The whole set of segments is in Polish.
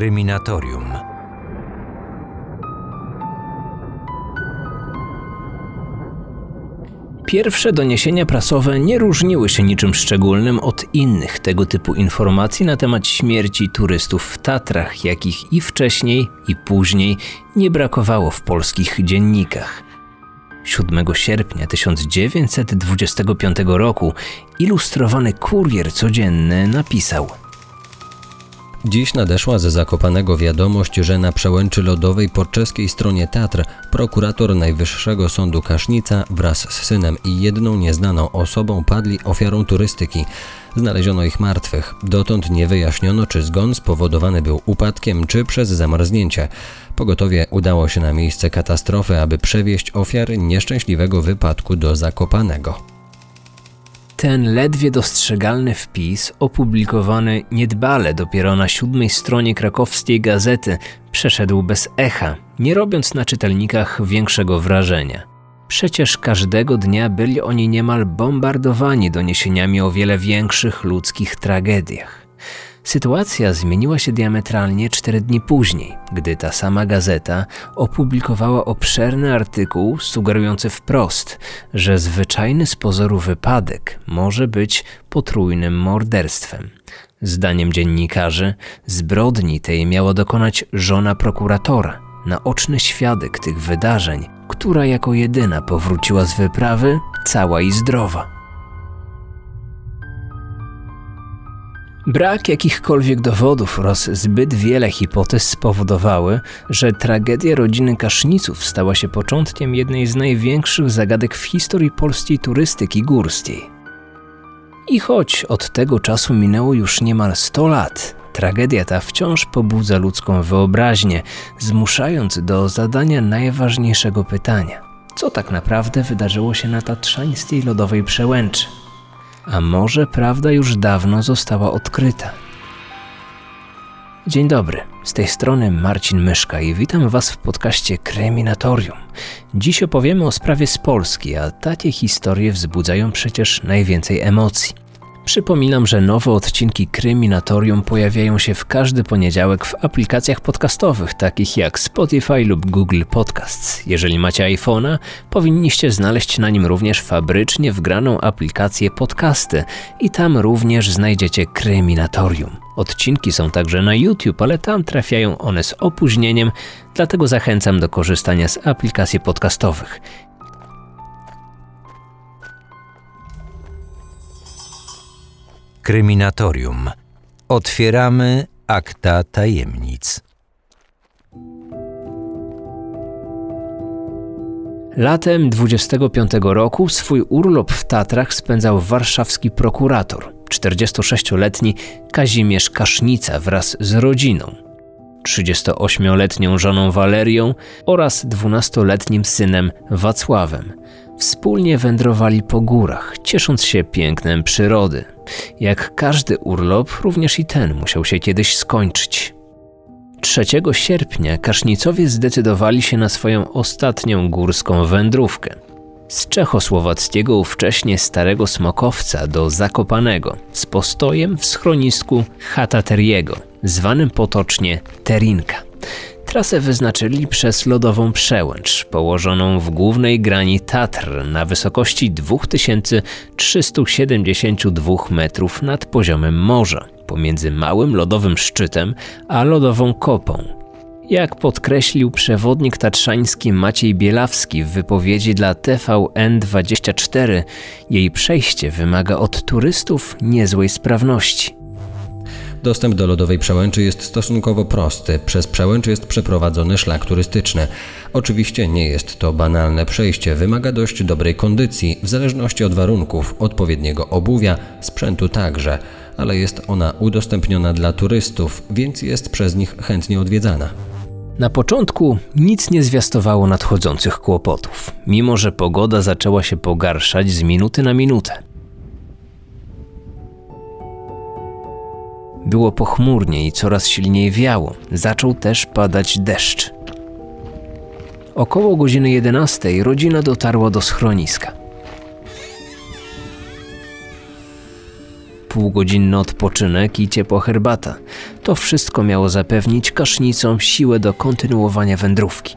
Kryminatorium. Pierwsze doniesienia prasowe nie różniły się niczym szczególnym od innych tego typu informacji na temat śmierci turystów w Tatrach, jakich i wcześniej, i później nie brakowało w polskich dziennikach. 7 sierpnia 1925 roku ilustrowany kurier codzienny napisał – Dziś nadeszła ze Zakopanego wiadomość, że na przełęczy lodowej po czeskiej stronie Tatr prokurator Najwyższego Sądu Kasznica wraz z synem i jedną nieznaną osobą padli ofiarą turystyki. Znaleziono ich martwych. Dotąd nie wyjaśniono, czy zgon spowodowany był upadkiem, czy przez zamarznięcie. Pogotowie udało się na miejsce katastrofy, aby przewieźć ofiary nieszczęśliwego wypadku do Zakopanego. Ten ledwie dostrzegalny wpis, opublikowany niedbale dopiero na siódmej stronie krakowskiej gazety, przeszedł bez echa, nie robiąc na czytelnikach większego wrażenia. Przecież każdego dnia byli oni niemal bombardowani doniesieniami o wiele większych ludzkich tragediach. Sytuacja zmieniła się diametralnie cztery dni później, gdy ta sama gazeta opublikowała obszerny artykuł sugerujący wprost, że zwyczajny z pozoru wypadek może być potrójnym morderstwem. Zdaniem dziennikarzy, zbrodni tej miała dokonać żona prokuratora, naoczny świadek tych wydarzeń, która jako jedyna powróciła z wyprawy cała i zdrowa. Brak jakichkolwiek dowodów oraz zbyt wiele hipotez spowodowały, że tragedia rodziny Kaszniców stała się początkiem jednej z największych zagadek w historii polskiej turystyki górskiej. I choć od tego czasu minęło już niemal 100 lat, tragedia ta wciąż pobudza ludzką wyobraźnię, zmuszając do zadania najważniejszego pytania: co tak naprawdę wydarzyło się na tatrzańskiej lodowej przełęczy? A może prawda już dawno została odkryta? Dzień dobry, z tej strony Marcin Myszka i witam Was w podcaście Kryminatorium. Dziś opowiemy o sprawie z Polski, a takie historie wzbudzają przecież najwięcej emocji. Przypominam, że nowe odcinki Kryminatorium pojawiają się w każdy poniedziałek w aplikacjach podcastowych, takich jak Spotify lub Google Podcasts. Jeżeli macie iPhone'a, powinniście znaleźć na nim również fabrycznie wgraną aplikację Podcasty i tam również znajdziecie Kryminatorium. Odcinki są także na YouTube, ale tam trafiają one z opóźnieniem, dlatego zachęcam do korzystania z aplikacji podcastowych. Kryminatorium. Otwieramy akta tajemnic. Latem 25 roku swój urlop w Tatrach spędzał warszawski prokurator, 46-letni Kazimierz Kasznica wraz z rodziną, 38-letnią żoną Walerią oraz 12-letnim synem Wacławem. Wspólnie wędrowali po górach, ciesząc się pięknem przyrody. Jak każdy urlop, również i ten musiał się kiedyś skończyć. 3 sierpnia Kasznicowie zdecydowali się na swoją ostatnią górską wędrówkę. Z czechosłowackiego ówcześnie Starego Smokowca do Zakopanego, z postojem w schronisku Chata Teriego, zwanym potocznie Terinka. Trasę wyznaczyli przez lodową przełęcz, położoną w głównej grani Tatr na wysokości 2372 metrów nad poziomem morza, pomiędzy małym lodowym szczytem a lodową kopą. Jak podkreślił przewodnik tatrzański Maciej Bielawski w wypowiedzi dla TVN24, jej przejście wymaga od turystów niezłej sprawności. Dostęp do lodowej przełęczy jest stosunkowo prosty. Przez przełęcz jest przeprowadzony szlak turystyczny. Oczywiście nie jest to banalne przejście, wymaga dość dobrej kondycji, w zależności od warunków, odpowiedniego obuwia, sprzętu także, ale jest ona udostępniona dla turystów, więc jest przez nich chętnie odwiedzana. Na początku nic nie zwiastowało nadchodzących kłopotów, mimo że pogoda zaczęła się pogarszać z minuty na minutę. Było pochmurnie i coraz silniej wiało. Zaczął też padać deszcz. Około godziny 11 rodzina dotarła do schroniska. półgodzinny odpoczynek i ciepła herbata. To wszystko miało zapewnić kasznicom siłę do kontynuowania wędrówki.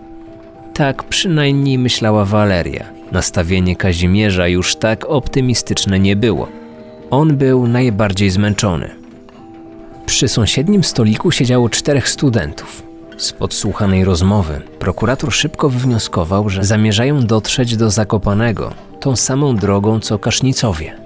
Tak przynajmniej myślała Waleria. Nastawienie Kazimierza już tak optymistyczne nie było. On był najbardziej zmęczony. Przy sąsiednim stoliku siedziało czterech studentów. Z podsłuchanej rozmowy prokurator szybko wywnioskował, że zamierzają dotrzeć do Zakopanego tą samą drogą co Kasznicowie.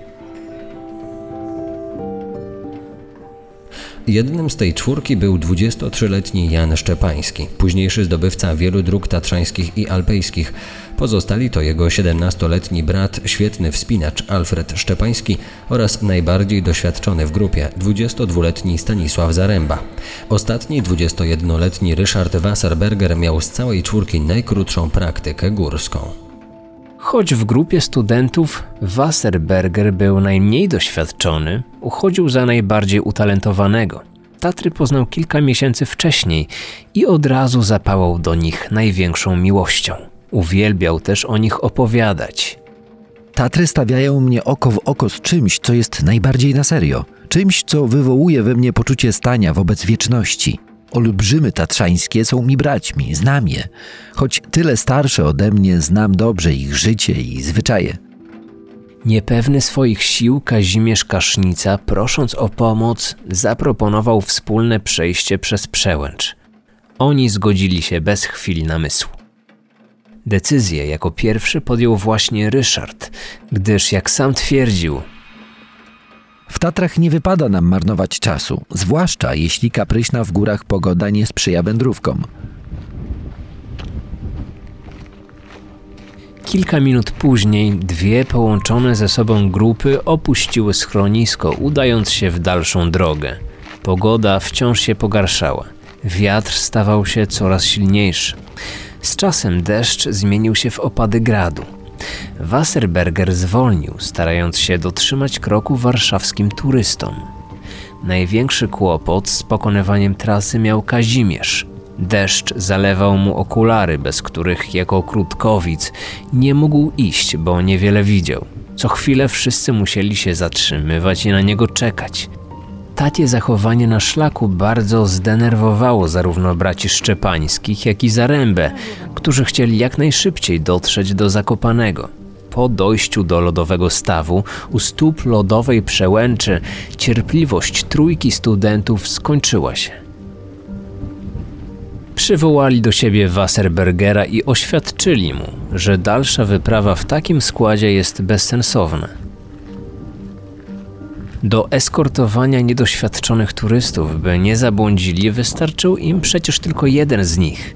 Jednym z tej czwórki był 23-letni Jan Szczepański, późniejszy zdobywca wielu dróg tatrzańskich i alpejskich. Pozostali to jego 17-letni brat, świetny wspinacz Alfred Szczepański oraz najbardziej doświadczony w grupie 22-letni Stanisław Zaręba. Ostatni 21-letni Ryszard Wasserberger miał z całej czwórki najkrótszą praktykę górską. Choć w grupie studentów Wasserberger był najmniej doświadczony, uchodził za najbardziej utalentowanego. Tatry poznał kilka miesięcy wcześniej i od razu zapałał do nich największą miłością. Uwielbiał też o nich opowiadać. Tatry stawiają mnie oko w oko z czymś, co jest najbardziej na serio. Czymś, co wywołuje we mnie poczucie stania wobec wieczności. Olbrzymy tatrzańskie są mi braćmi, znam je. Choć tyle starsze ode mnie, znam dobrze ich życie i zwyczaje. Niepewny swoich sił Kazimierz Kasznica, prosząc o pomoc, zaproponował wspólne przejście przez przełęcz. Oni zgodzili się bez chwili namysłu. Decyzję jako pierwszy podjął właśnie Ryszard, gdyż jak sam twierdził, W Tatrach nie wypada nam marnować czasu, zwłaszcza jeśli kapryśna w górach pogoda nie sprzyja wędrówkom. Kilka minut później dwie połączone ze sobą grupy opuściły schronisko, udając się w dalszą drogę. Pogoda wciąż się pogarszała. Wiatr stawał się coraz silniejszy. Z czasem deszcz zmienił się w opady gradu. Wasserberger zwolnił, starając się dotrzymać kroku warszawskim turystom. Największy kłopot z pokonywaniem trasy miał Kazimierz. Deszcz zalewał mu okulary, bez których jako krótkowic nie mógł iść, bo niewiele widział. Co chwilę wszyscy musieli się zatrzymywać i na niego czekać. Takie zachowanie na szlaku bardzo zdenerwowało zarówno braci Szczepańskich, jak i Zarębę, którzy chcieli jak najszybciej dotrzeć do Zakopanego. Po dojściu do lodowego stawu, u stóp lodowej przełęczy, cierpliwość trójki studentów skończyła się. Przywołali do siebie Wasserbergera i oświadczyli mu, że dalsza wyprawa w takim składzie jest bezsensowna. Do eskortowania niedoświadczonych turystów, by nie zabłądzili, wystarczył im przecież tylko jeden z nich.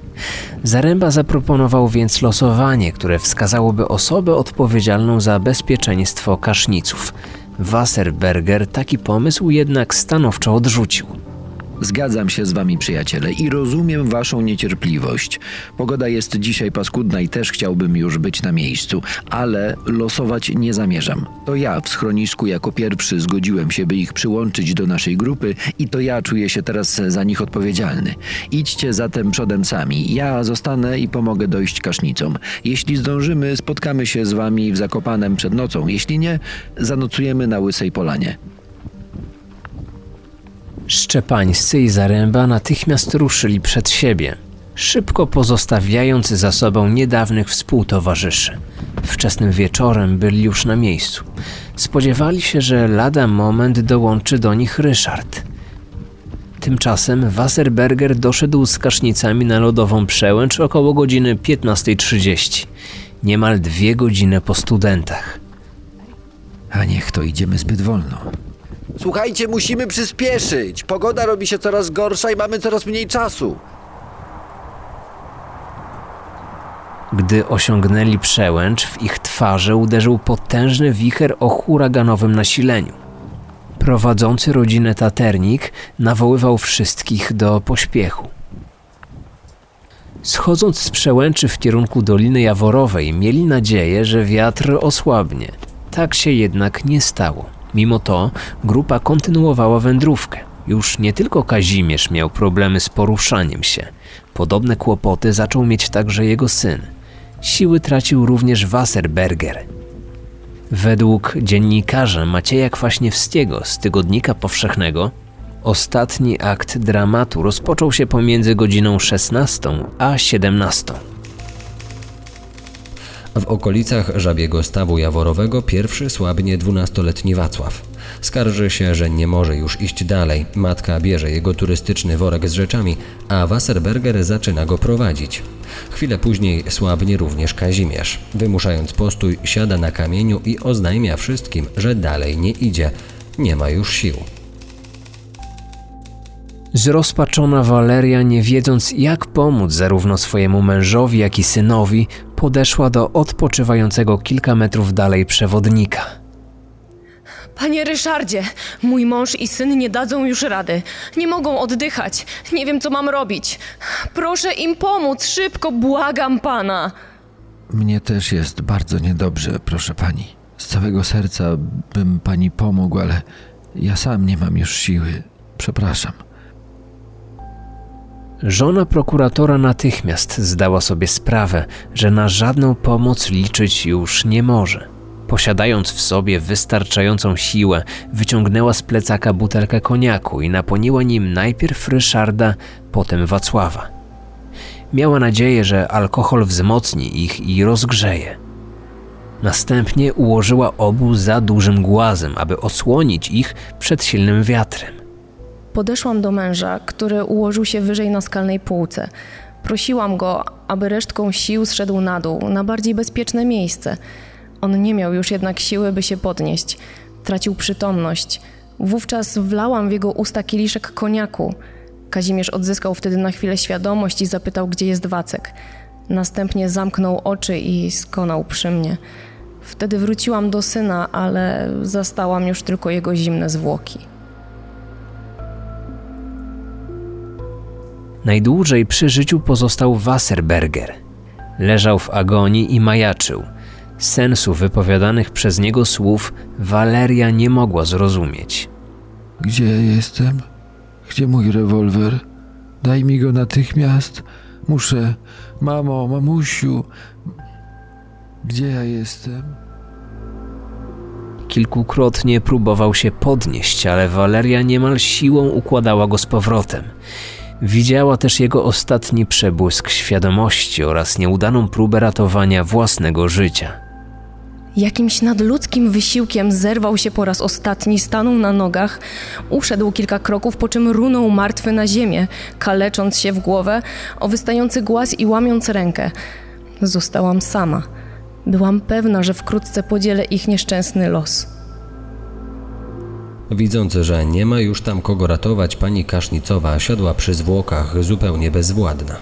Zaręba zaproponował więc losowanie, które wskazałoby osobę odpowiedzialną za bezpieczeństwo kaszniców. Wasserberger taki pomysł jednak stanowczo odrzucił. Zgadzam się z wami, przyjaciele, i rozumiem waszą niecierpliwość. Pogoda jest dzisiaj paskudna i też chciałbym już być na miejscu, ale losować nie zamierzam. To ja w schronisku jako pierwszy zgodziłem się, by ich przyłączyć do naszej grupy i to ja czuję się teraz za nich odpowiedzialny. Idźcie zatem przodem sami. Ja zostanę i pomogę dojść kasznicom. Jeśli zdążymy, spotkamy się z wami w Zakopanem przed nocą. Jeśli nie, zanocujemy na Łysej Polanie. Szczepańscy i Zaręba natychmiast ruszyli przed siebie, szybko pozostawiając za sobą niedawnych współtowarzyszy. Wczesnym wieczorem byli już na miejscu. Spodziewali się, że lada moment dołączy do nich Ryszard. Tymczasem Wasserberger doszedł z kasznicami na lodową przełęcz około godziny 15.30. Niemal dwie godziny po studentach. A niech to idziemy zbyt wolno. Słuchajcie, musimy przyspieszyć. Pogoda robi się coraz gorsza i mamy coraz mniej czasu. Gdy osiągnęli przełęcz, w ich twarze uderzył potężny wicher o huraganowym nasileniu. Prowadzący rodzinę taternik nawoływał wszystkich do pośpiechu. Schodząc z przełęczy w kierunku Doliny Jaworowej, mieli nadzieję, że wiatr osłabnie. Tak się jednak nie stało. Mimo to grupa kontynuowała wędrówkę. Już nie tylko Kazimierz miał problemy z poruszaniem się. Podobne kłopoty zaczął mieć także jego syn. Siły tracił również Wasserberger. Według dziennikarza Macieja Kwaśniewskiego z Tygodnika Powszechnego ostatni akt dramatu rozpoczął się pomiędzy godziną 16 a 17. W okolicach żabiego stawu jaworowego pierwszy słabnie dwunastoletni Wacław. Skarży się, że nie może już iść dalej. Matka bierze jego turystyczny worek z rzeczami, a Wasserberger zaczyna go prowadzić. Chwilę później słabnie również Kazimierz. Wymuszając postój, siada na kamieniu i oznajmia wszystkim, że dalej nie idzie. Nie ma już sił. Zrozpaczona Waleria, nie wiedząc jak pomóc zarówno swojemu mężowi, jak i synowi, podeszła do odpoczywającego kilka metrów dalej przewodnika. Panie Ryszardzie, mój mąż i syn nie dadzą już rady. Nie mogą oddychać. Nie wiem, co mam robić. Proszę im pomóc, szybko, błagam pana. Mnie też jest bardzo niedobrze, proszę pani. Z całego serca bym pani pomógł, ale ja sam nie mam już siły. Przepraszam. Żona prokuratora natychmiast zdała sobie sprawę, że na żadną pomoc liczyć już nie może. Posiadając w sobie wystarczającą siłę, wyciągnęła z plecaka butelkę koniaku i naponiła nim najpierw Ryszarda, potem Wacława. Miała nadzieję, że alkohol wzmocni ich i rozgrzeje. Następnie ułożyła obu za dużym głazem, aby osłonić ich przed silnym wiatrem. Podeszłam do męża, który ułożył się wyżej na skalnej półce. Prosiłam go, aby resztką sił zszedł na dół, na bardziej bezpieczne miejsce. On nie miał już jednak siły, by się podnieść. Tracił przytomność. Wówczas wlałam w jego usta kieliszek koniaku. Kazimierz odzyskał wtedy na chwilę świadomość i zapytał, gdzie jest Wacek. Następnie zamknął oczy i skonał przy mnie. Wtedy wróciłam do syna, ale zastałam już tylko jego zimne zwłoki. Najdłużej przy życiu pozostał Wasserberger. Leżał w agonii i majaczył. Sensu wypowiadanych przez niego słów Waleria nie mogła zrozumieć. Gdzie ja jestem? Gdzie mój rewolwer? Daj mi go natychmiast. Muszę. Mamo, mamusiu. Gdzie ja jestem? Kilkukrotnie próbował się podnieść, ale Waleria niemal siłą układała go z powrotem. Widziała też jego ostatni przebłysk świadomości oraz nieudaną próbę ratowania własnego życia. Jakimś nadludzkim wysiłkiem zerwał się po raz ostatni, stanął na nogach, uszedł kilka kroków, po czym runął martwy na ziemię, kalecząc się w głowę o wystający głaz i łamiąc rękę. Zostałam sama. Byłam pewna, że wkrótce podzielę ich nieszczęsny los. Widząc, że nie ma już tam kogo ratować, pani Kasznicowa siadła przy zwłokach zupełnie bezwładna.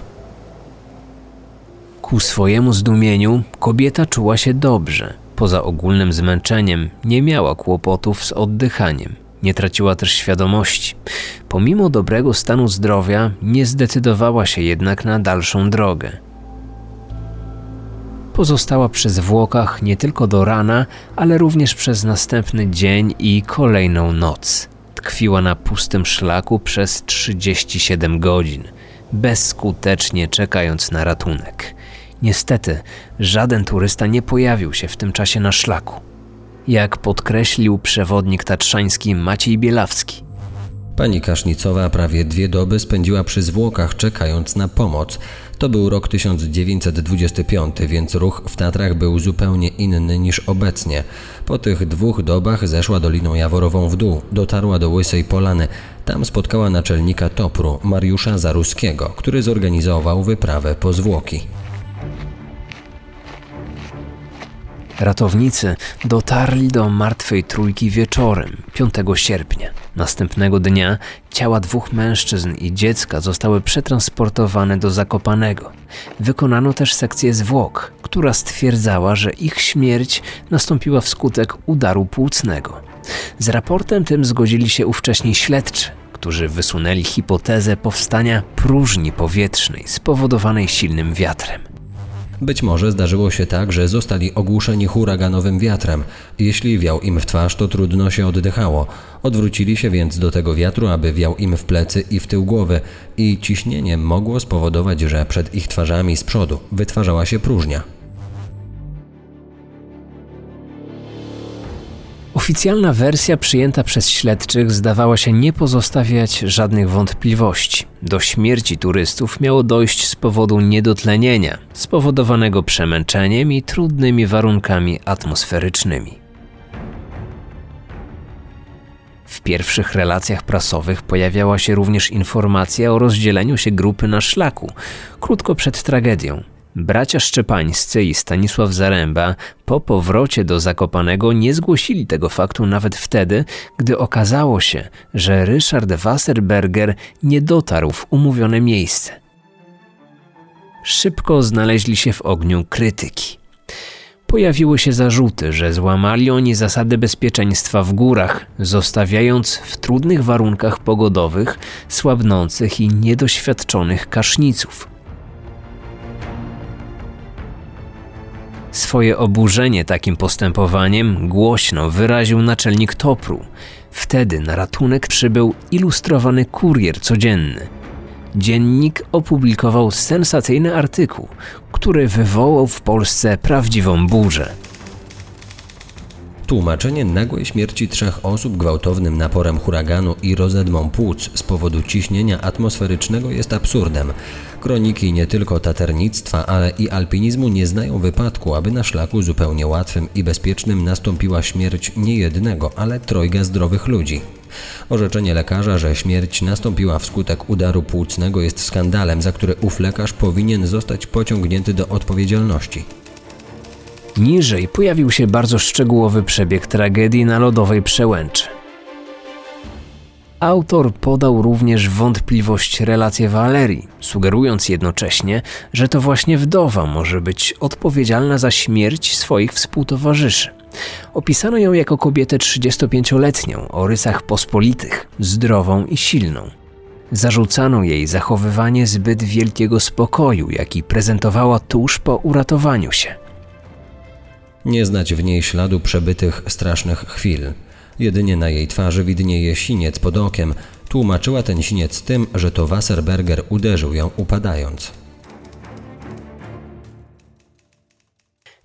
Ku swojemu zdumieniu kobieta czuła się dobrze. Poza ogólnym zmęczeniem nie miała kłopotów z oddychaniem. Nie traciła też świadomości. Pomimo dobrego stanu zdrowia, nie zdecydowała się jednak na dalszą drogę. Pozostała przy zwłokach nie tylko do rana, ale również przez następny dzień i kolejną noc. Tkwiła na pustym szlaku przez 37 godzin, bezskutecznie czekając na ratunek. Niestety, żaden turysta nie pojawił się w tym czasie na szlaku. Jak podkreślił przewodnik tatrzański Maciej Bielawski, Pani Kasznicowa prawie dwie doby spędziła przy zwłokach, czekając na pomoc. To był rok 1925, więc ruch w Tatrach był zupełnie inny niż obecnie. Po tych dwóch dobach zeszła Doliną Jaworową w dół, dotarła do Łysej Polany. Tam spotkała naczelnika Topru, Mariusza Zaruskiego, który zorganizował wyprawę po zwłoki. Ratownicy dotarli do martwej trójki wieczorem 5 sierpnia. Następnego dnia ciała dwóch mężczyzn i dziecka zostały przetransportowane do Zakopanego. Wykonano też sekcję zwłok, która stwierdzała, że ich śmierć nastąpiła wskutek udaru płucnego. Z raportem tym zgodzili się ówcześni śledczy, którzy wysunęli hipotezę powstania próżni powietrznej spowodowanej silnym wiatrem. Być może zdarzyło się tak, że zostali ogłuszeni huraganowym wiatrem. Jeśli wiał im w twarz, to trudno się oddychało. Odwrócili się więc do tego wiatru, aby wiał im w plecy i w tył głowy i ciśnienie mogło spowodować, że przed ich twarzami z przodu wytwarzała się próżnia. Oficjalna wersja przyjęta przez śledczych zdawała się nie pozostawiać żadnych wątpliwości. Do śmierci turystów miało dojść z powodu niedotlenienia, spowodowanego przemęczeniem i trudnymi warunkami atmosferycznymi. W pierwszych relacjach prasowych pojawiała się również informacja o rozdzieleniu się grupy na szlaku, krótko przed tragedią. Bracia Szczepańscy i Stanisław Zaręba po powrocie do Zakopanego nie zgłosili tego faktu nawet wtedy, gdy okazało się, że Ryszard Wasserberger nie dotarł w umówione miejsce. Szybko znaleźli się w ogniu krytyki. Pojawiły się zarzuty, że złamali oni zasady bezpieczeństwa w górach, zostawiając w trudnych warunkach pogodowych słabnących i niedoświadczonych kaszniców. Swoje oburzenie takim postępowaniem głośno wyraził naczelnik Topru. Wtedy na ratunek przybył ilustrowany kurier codzienny. Dziennik opublikował sensacyjny artykuł, który wywołał w Polsce prawdziwą burzę. Tłumaczenie nagłej śmierci trzech osób gwałtownym naporem huraganu i rozedmą płuc z powodu ciśnienia atmosferycznego jest absurdem. Kroniki nie tylko taternictwa, ale i alpinizmu nie znają wypadku, aby na szlaku zupełnie łatwym i bezpiecznym nastąpiła śmierć nie jednego, ale trojga zdrowych ludzi. Orzeczenie lekarza, że śmierć nastąpiła wskutek udaru płucnego jest skandalem, za który ów lekarz powinien zostać pociągnięty do odpowiedzialności. Niżej pojawił się bardzo szczegółowy przebieg tragedii na lodowej przełęczy. Autor podał również wątpliwość relację Walerii, sugerując jednocześnie, że to właśnie wdowa może być odpowiedzialna za śmierć swoich współtowarzyszy. Opisano ją jako kobietę 35-letnią o rysach pospolitych, zdrową i silną. Zarzucano jej zachowywanie zbyt wielkiego spokoju, jaki prezentowała tuż po uratowaniu się. Nie znać w niej śladu przebytych strasznych chwil. Jedynie na jej twarzy widnieje siniec pod okiem. Tłumaczyła ten siniec tym, że to Wasserberger uderzył ją upadając.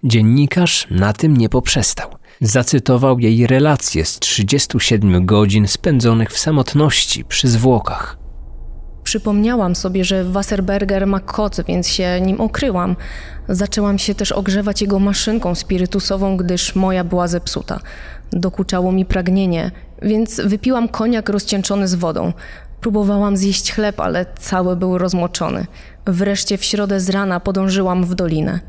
Dziennikarz na tym nie poprzestał. Zacytował jej relacje z 37 godzin spędzonych w samotności przy zwłokach. Przypomniałam sobie, że Wasserberger ma koc, więc się nim okryłam. Zaczęłam się też ogrzewać jego maszynką spirytusową, gdyż moja była zepsuta. Dokuczało mi pragnienie, więc wypiłam koniak rozcieńczony z wodą. Próbowałam zjeść chleb, ale cały był rozmoczony. Wreszcie w środę z rana podążyłam w dolinę.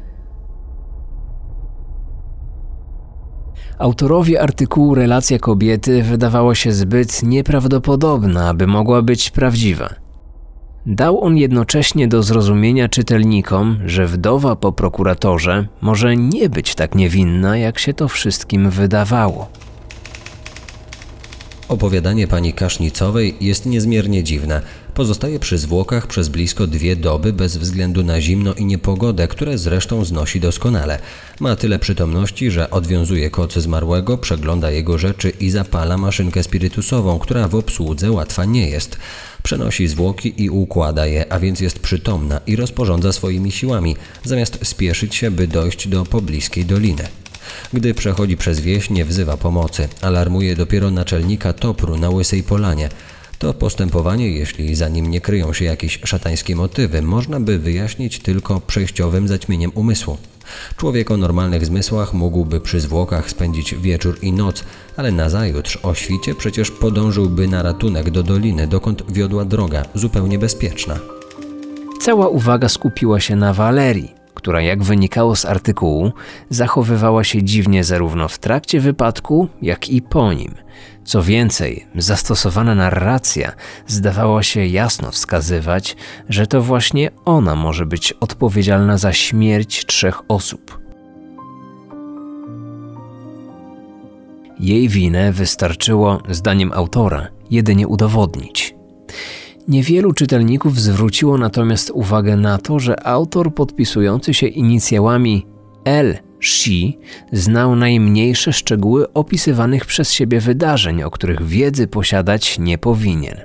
Autorowi artykułu relacja kobiety wydawała się zbyt nieprawdopodobna, aby mogła być prawdziwa. Dał on jednocześnie do zrozumienia czytelnikom, że wdowa po prokuratorze może nie być tak niewinna, jak się to wszystkim wydawało. Opowiadanie pani Kasznicowej jest niezmiernie dziwne. Pozostaje przy zwłokach przez blisko dwie doby bez względu na zimno i niepogodę, które zresztą znosi doskonale. Ma tyle przytomności, że odwiązuje koc zmarłego, przegląda jego rzeczy i zapala maszynkę spirytusową, która w obsłudze łatwa nie jest. Przenosi zwłoki i układa je, a więc jest przytomna i rozporządza swoimi siłami, zamiast spieszyć się, by dojść do pobliskiej doliny. Gdy przechodzi przez wieś, nie wzywa pomocy, alarmuje dopiero naczelnika Topru na Łysej Polanie. To postępowanie, jeśli za nim nie kryją się jakieś szatańskie motywy, można by wyjaśnić tylko przejściowym zaćmieniem umysłu. Człowiek o normalnych zmysłach mógłby przy zwłokach spędzić wieczór i noc, ale nazajutrz o świcie przecież podążyłby na ratunek do doliny, dokąd wiodła droga, zupełnie bezpieczna. Cała uwaga skupiła się na Walerii, która, jak wynikało z artykułu, zachowywała się dziwnie zarówno w trakcie wypadku, jak i po nim. Co więcej, zastosowana narracja zdawała się jasno wskazywać, że to właśnie ona może być odpowiedzialna za śmierć trzech osób. Jej winę wystarczyło, zdaniem autora, jedynie udowodnić. Niewielu czytelników zwróciło natomiast uwagę na to, że autor podpisujący się inicjałami L. Shi znał najmniejsze szczegóły opisywanych przez siebie wydarzeń, o których wiedzy posiadać nie powinien.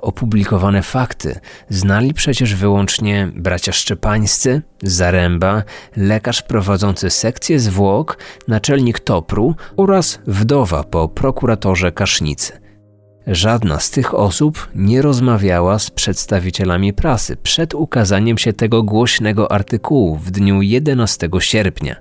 Opublikowane fakty znali przecież wyłącznie bracia Szczepańscy, Zaręba, lekarz prowadzący sekcję zwłok, naczelnik Topru oraz wdowa po prokuratorze Kasznicy. Żadna z tych osób nie rozmawiała z przedstawicielami prasy przed ukazaniem się tego głośnego artykułu w dniu 11 sierpnia.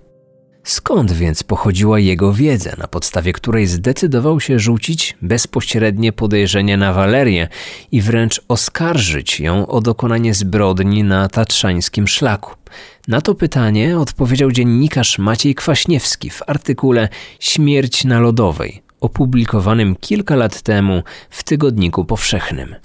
Skąd więc pochodziła jego wiedza, na podstawie której zdecydował się rzucić bezpośrednie podejrzenie na Walerię i wręcz oskarżyć ją o dokonanie zbrodni na tatrzańskim szlaku? Na to pytanie odpowiedział dziennikarz Maciej Kwaśniewski w artykule Śmierć na lodowej, opublikowanym kilka lat temu w Tygodniku Powszechnym.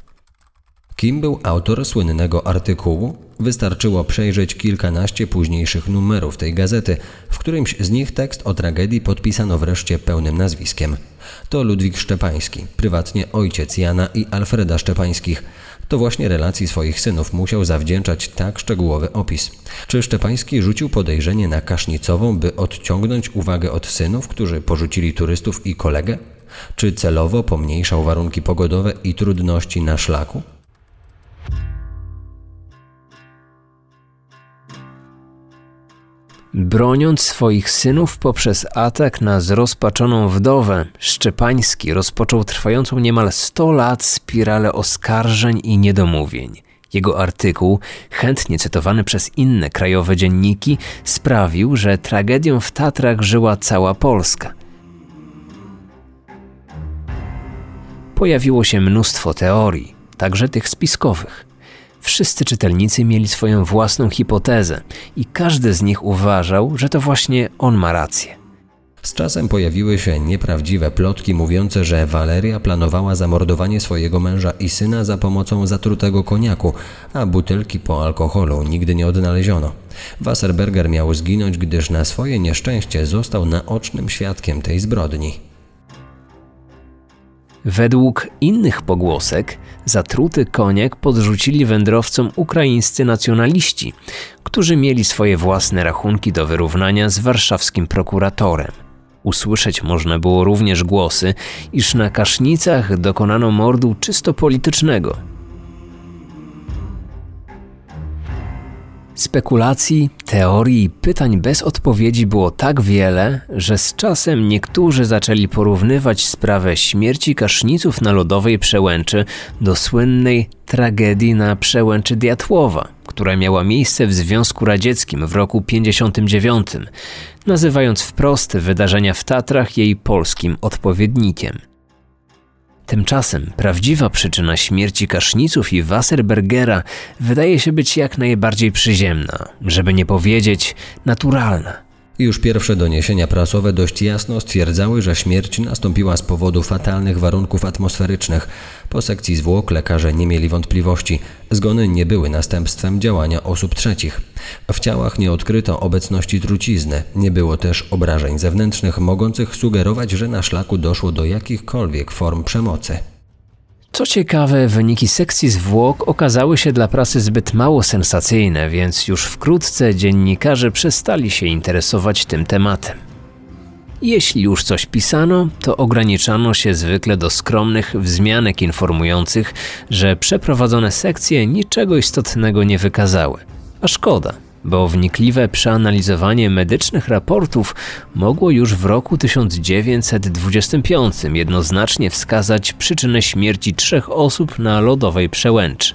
Kim był autor słynnego artykułu? Wystarczyło przejrzeć kilkanaście późniejszych numerów tej gazety. W którymś z nich tekst o tragedii podpisano wreszcie pełnym nazwiskiem. To Ludwik Szczepański, prywatnie ojciec Jana i Alfreda Szczepańskich. To właśnie relacji swoich synów musiał zawdzięczać tak szczegółowy opis. Czy Szczepański rzucił podejrzenie na Kasznicową, by odciągnąć uwagę od synów, którzy porzucili turystów i kolegę? Czy celowo pomniejszał warunki pogodowe i trudności na szlaku? Broniąc swoich synów poprzez atak na zrozpaczoną wdowę, Szczepański rozpoczął trwającą niemal 100 lat spiralę oskarżeń i niedomówień. Jego artykuł, chętnie cytowany przez inne krajowe dzienniki, sprawił, że tragedią w Tatrach żyła cała Polska. Pojawiło się mnóstwo teorii, także tych spiskowych. Wszyscy czytelnicy mieli swoją własną hipotezę i każdy z nich uważał, że to właśnie on ma rację. Z czasem pojawiły się nieprawdziwe plotki mówiące, że Waleria planowała zamordowanie swojego męża i syna za pomocą zatrutego koniaku, a butelki po alkoholu nigdy nie odnaleziono. Wasserberger miał zginąć, gdyż na swoje nieszczęście został naocznym świadkiem tej zbrodni. Według innych pogłosek zatruty koniak podrzucili wędrowcom ukraińscy nacjonaliści, którzy mieli swoje własne rachunki do wyrównania z warszawskim prokuratorem. Usłyszeć można było również głosy, iż na kasznicach dokonano mordu czysto politycznego – Spekulacji, teorii i pytań bez odpowiedzi było tak wiele, że z czasem niektórzy zaczęli porównywać sprawę śmierci kaszniców na lodowej przełęczy do słynnej tragedii na przełęczy Diatłowa, która miała miejsce w Związku Radzieckim w roku 59, nazywając wprost wydarzenia w Tatrach jej polskim odpowiednikiem – Tymczasem prawdziwa przyczyna śmierci Kaszniców i Wasserbergera wydaje się być jak najbardziej przyziemna, żeby nie powiedzieć naturalna. Już pierwsze doniesienia prasowe dość jasno stwierdzały, że śmierć nastąpiła z powodu fatalnych warunków atmosferycznych. Po sekcji zwłok lekarze nie mieli wątpliwości. Zgony nie były następstwem działania osób trzecich. W ciałach nie odkryto obecności trucizny. Nie było też obrażeń zewnętrznych mogących sugerować, że na szlaku doszło do jakichkolwiek form przemocy. Co ciekawe, wyniki sekcji zwłok okazały się dla prasy zbyt mało sensacyjne, więc już wkrótce dziennikarze przestali się interesować tym tematem. Jeśli już coś pisano, to ograniczano się zwykle do skromnych wzmianek informujących, że przeprowadzone sekcje niczego istotnego nie wykazały. A szkoda, bo wnikliwe przeanalizowanie medycznych raportów mogło już w roku 1925 jednoznacznie wskazać przyczynę śmierci trzech osób na lodowej przełęczy.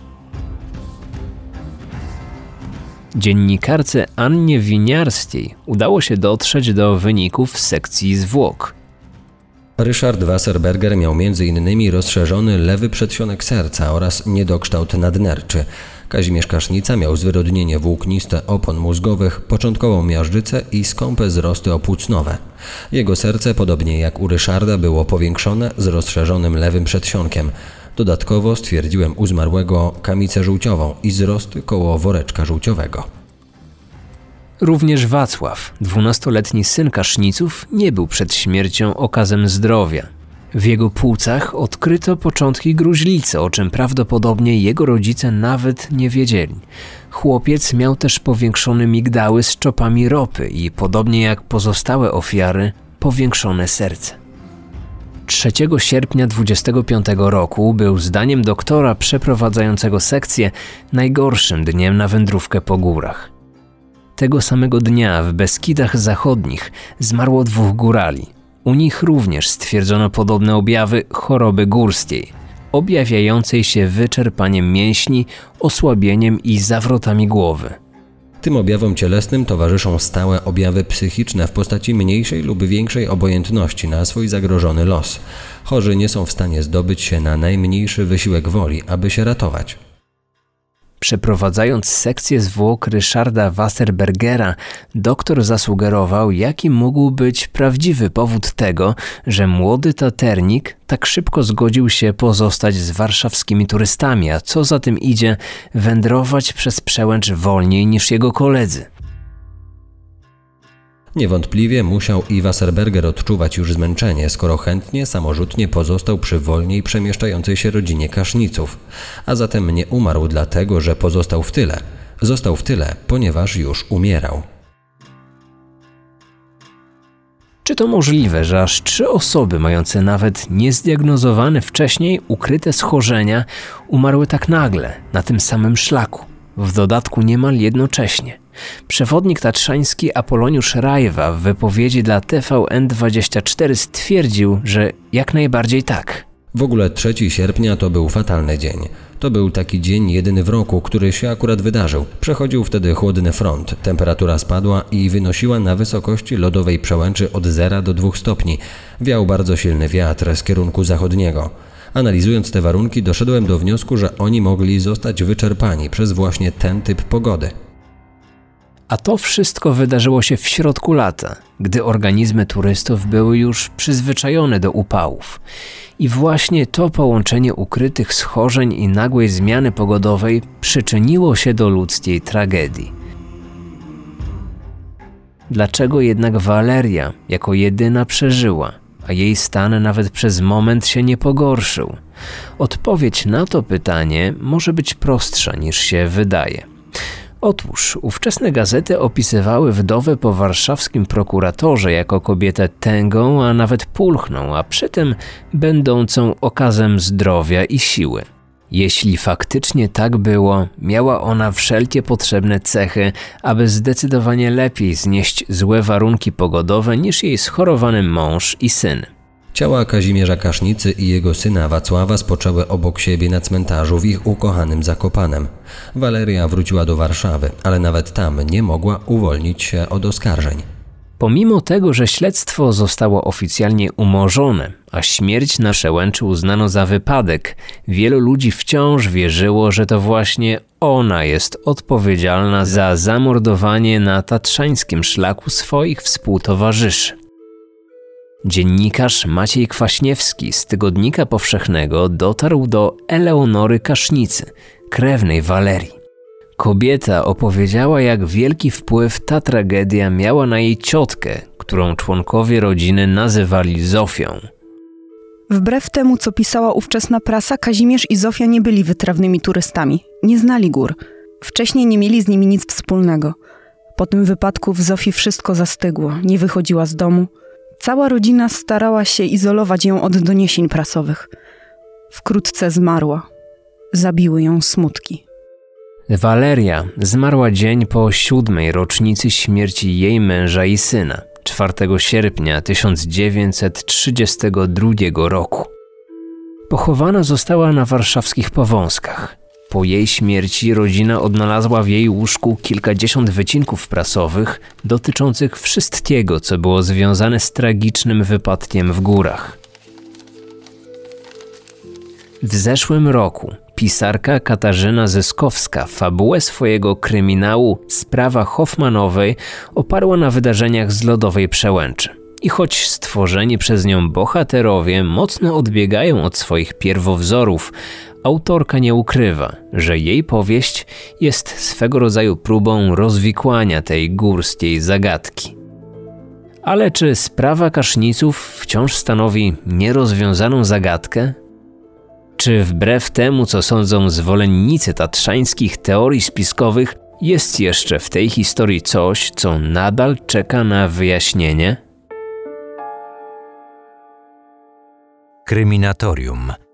Dziennikarce Annie Winiarskiej udało się dotrzeć do wyników sekcji zwłok. Ryszard Wasserberger miał m.in. rozszerzony lewy przedsionek serca oraz niedokształt nadnerczy. Kazimierz Kasznica miał zwyrodnienie włókniste opon mózgowych, początkową miażdżycę i skąpe wzrosty opłucnowe. Jego serce, podobnie jak u Ryszarda, było powiększone z rozszerzonym lewym przedsionkiem. Dodatkowo stwierdziłem u zmarłego kamicę żółciową i wzrosty koło woreczka żółciowego. Również Wacław, dwunastoletni syn Kaszniców, nie był przed śmiercią okazem zdrowia. W jego płucach odkryto początki gruźlicy, o czym prawdopodobnie jego rodzice nawet nie wiedzieli. Chłopiec miał też powiększone migdały z czopami ropy i podobnie jak pozostałe ofiary, powiększone serce. 3 sierpnia 25 roku był zdaniem doktora przeprowadzającego sekcję najgorszym dniem na wędrówkę po górach. Tego samego dnia w Beskidach Zachodnich zmarło dwóch górali. U nich również stwierdzono podobne objawy choroby górskiej, objawiającej się wyczerpaniem mięśni, osłabieniem i zawrotami głowy. Tym objawom cielesnym towarzyszą stałe objawy psychiczne w postaci mniejszej lub większej obojętności na swój zagrożony los. Chorzy nie są w stanie zdobyć się na najmniejszy wysiłek woli, aby się ratować. Przeprowadzając sekcję zwłok Ryszarda Wasserbergera, doktor zasugerował, jaki mógł być prawdziwy powód tego, że młody taternik tak szybko zgodził się pozostać z warszawskimi turystami, a co za tym idzie, wędrować przez przełęcz wolniej niż jego koledzy. Niewątpliwie musiał i Wasserberger odczuwać już zmęczenie, skoro chętnie, samorzutnie pozostał przy wolniej przemieszczającej się rodzinie kaszniców, a zatem nie umarł dlatego, że pozostał w tyle. Został w tyle, ponieważ już umierał. Czy to możliwe, że aż trzy osoby mające nawet niezdiagnozowane wcześniej ukryte schorzenia umarły tak nagle, na tym samym szlaku, w dodatku niemal jednocześnie? Przewodnik tatrzański Apoloniusz Rajwa w wypowiedzi dla TVN24 stwierdził, że jak najbardziej tak. W ogóle 3 sierpnia to był fatalny dzień. To był taki dzień jedyny w roku, który się akurat wydarzył. Przechodził wtedy chłodny front, temperatura spadła i wynosiła na wysokości lodowej przełęczy od 0 do 2 stopni. Wiał bardzo silny wiatr z kierunku zachodniego. Analizując te warunki, doszedłem do wniosku, że oni mogli zostać wyczerpani przez właśnie ten typ pogody. A to wszystko wydarzyło się w środku lata, gdy organizmy turystów były już przyzwyczajone do upałów. I właśnie to połączenie ukrytych schorzeń i nagłej zmiany pogodowej przyczyniło się do ludzkiej tragedii. Dlaczego jednak Waleria jako jedyna przeżyła, a jej stan nawet przez moment się nie pogorszył? Odpowiedź na to pytanie może być prostsza niż się wydaje. Otóż ówczesne gazety opisywały wdowę po warszawskim prokuratorze jako kobietę tęgą, a nawet pulchną, a przy tym będącą okazem zdrowia i siły. Jeśli faktycznie tak było, miała ona wszelkie potrzebne cechy, aby zdecydowanie lepiej znieść złe warunki pogodowe niż jej schorowany mąż i syn. Ciała Kazimierza Kasznicy i jego syna Wacława spoczęły obok siebie na cmentarzu w ich ukochanym Zakopanem. Waleria wróciła do Warszawy, ale nawet tam nie mogła uwolnić się od oskarżeń. Pomimo tego, że śledztwo zostało oficjalnie umorzone, a śmierć na przełęczy uznano za wypadek, wielu ludzi wciąż wierzyło, że to właśnie ona jest odpowiedzialna za zamordowanie na tatrzańskim szlaku swoich współtowarzyszy. Dziennikarz Maciej Kwaśniewski z Tygodnika Powszechnego dotarł do Eleonory Kasznicy, krewnej Walerii. Kobieta opowiedziała, jak wielki wpływ ta tragedia miała na jej ciotkę, którą członkowie rodziny nazywali Zofią. Wbrew temu, co pisała ówczesna prasa, Kazimierz i Zofia nie byli wytrawnymi turystami. Nie znali gór. Wcześniej nie mieli z nimi nic wspólnego. Po tym wypadku w Zofii wszystko zastygło. Nie wychodziła z domu. Cała rodzina starała się izolować ją od doniesień prasowych. Wkrótce zmarła. Zabiły ją smutki. Waleria zmarła dzień po siódmej rocznicy śmierci jej męża i syna, 4 sierpnia 1932 roku. Pochowana została na warszawskich Powązkach. Po jej śmierci rodzina odnalazła w jej łóżku kilkadziesiąt wycinków prasowych dotyczących wszystkiego, co było związane z tragicznym wypadkiem w górach. W zeszłym roku pisarka Katarzyna Zyskowska fabułę swojego kryminału Sprawa Hoffmanowej oparła na wydarzeniach z lodowej przełęczy. I choć stworzeni przez nią bohaterowie mocno odbiegają od swoich pierwowzorów, autorka nie ukrywa, że jej powieść jest swego rodzaju próbą rozwikłania tej górskiej zagadki. Ale czy sprawa kaszniców wciąż stanowi nierozwiązaną zagadkę? Czy wbrew temu, co sądzą zwolennicy tatrzańskich teorii spiskowych, jest jeszcze w tej historii coś, co nadal czeka na wyjaśnienie? Kryminatorium.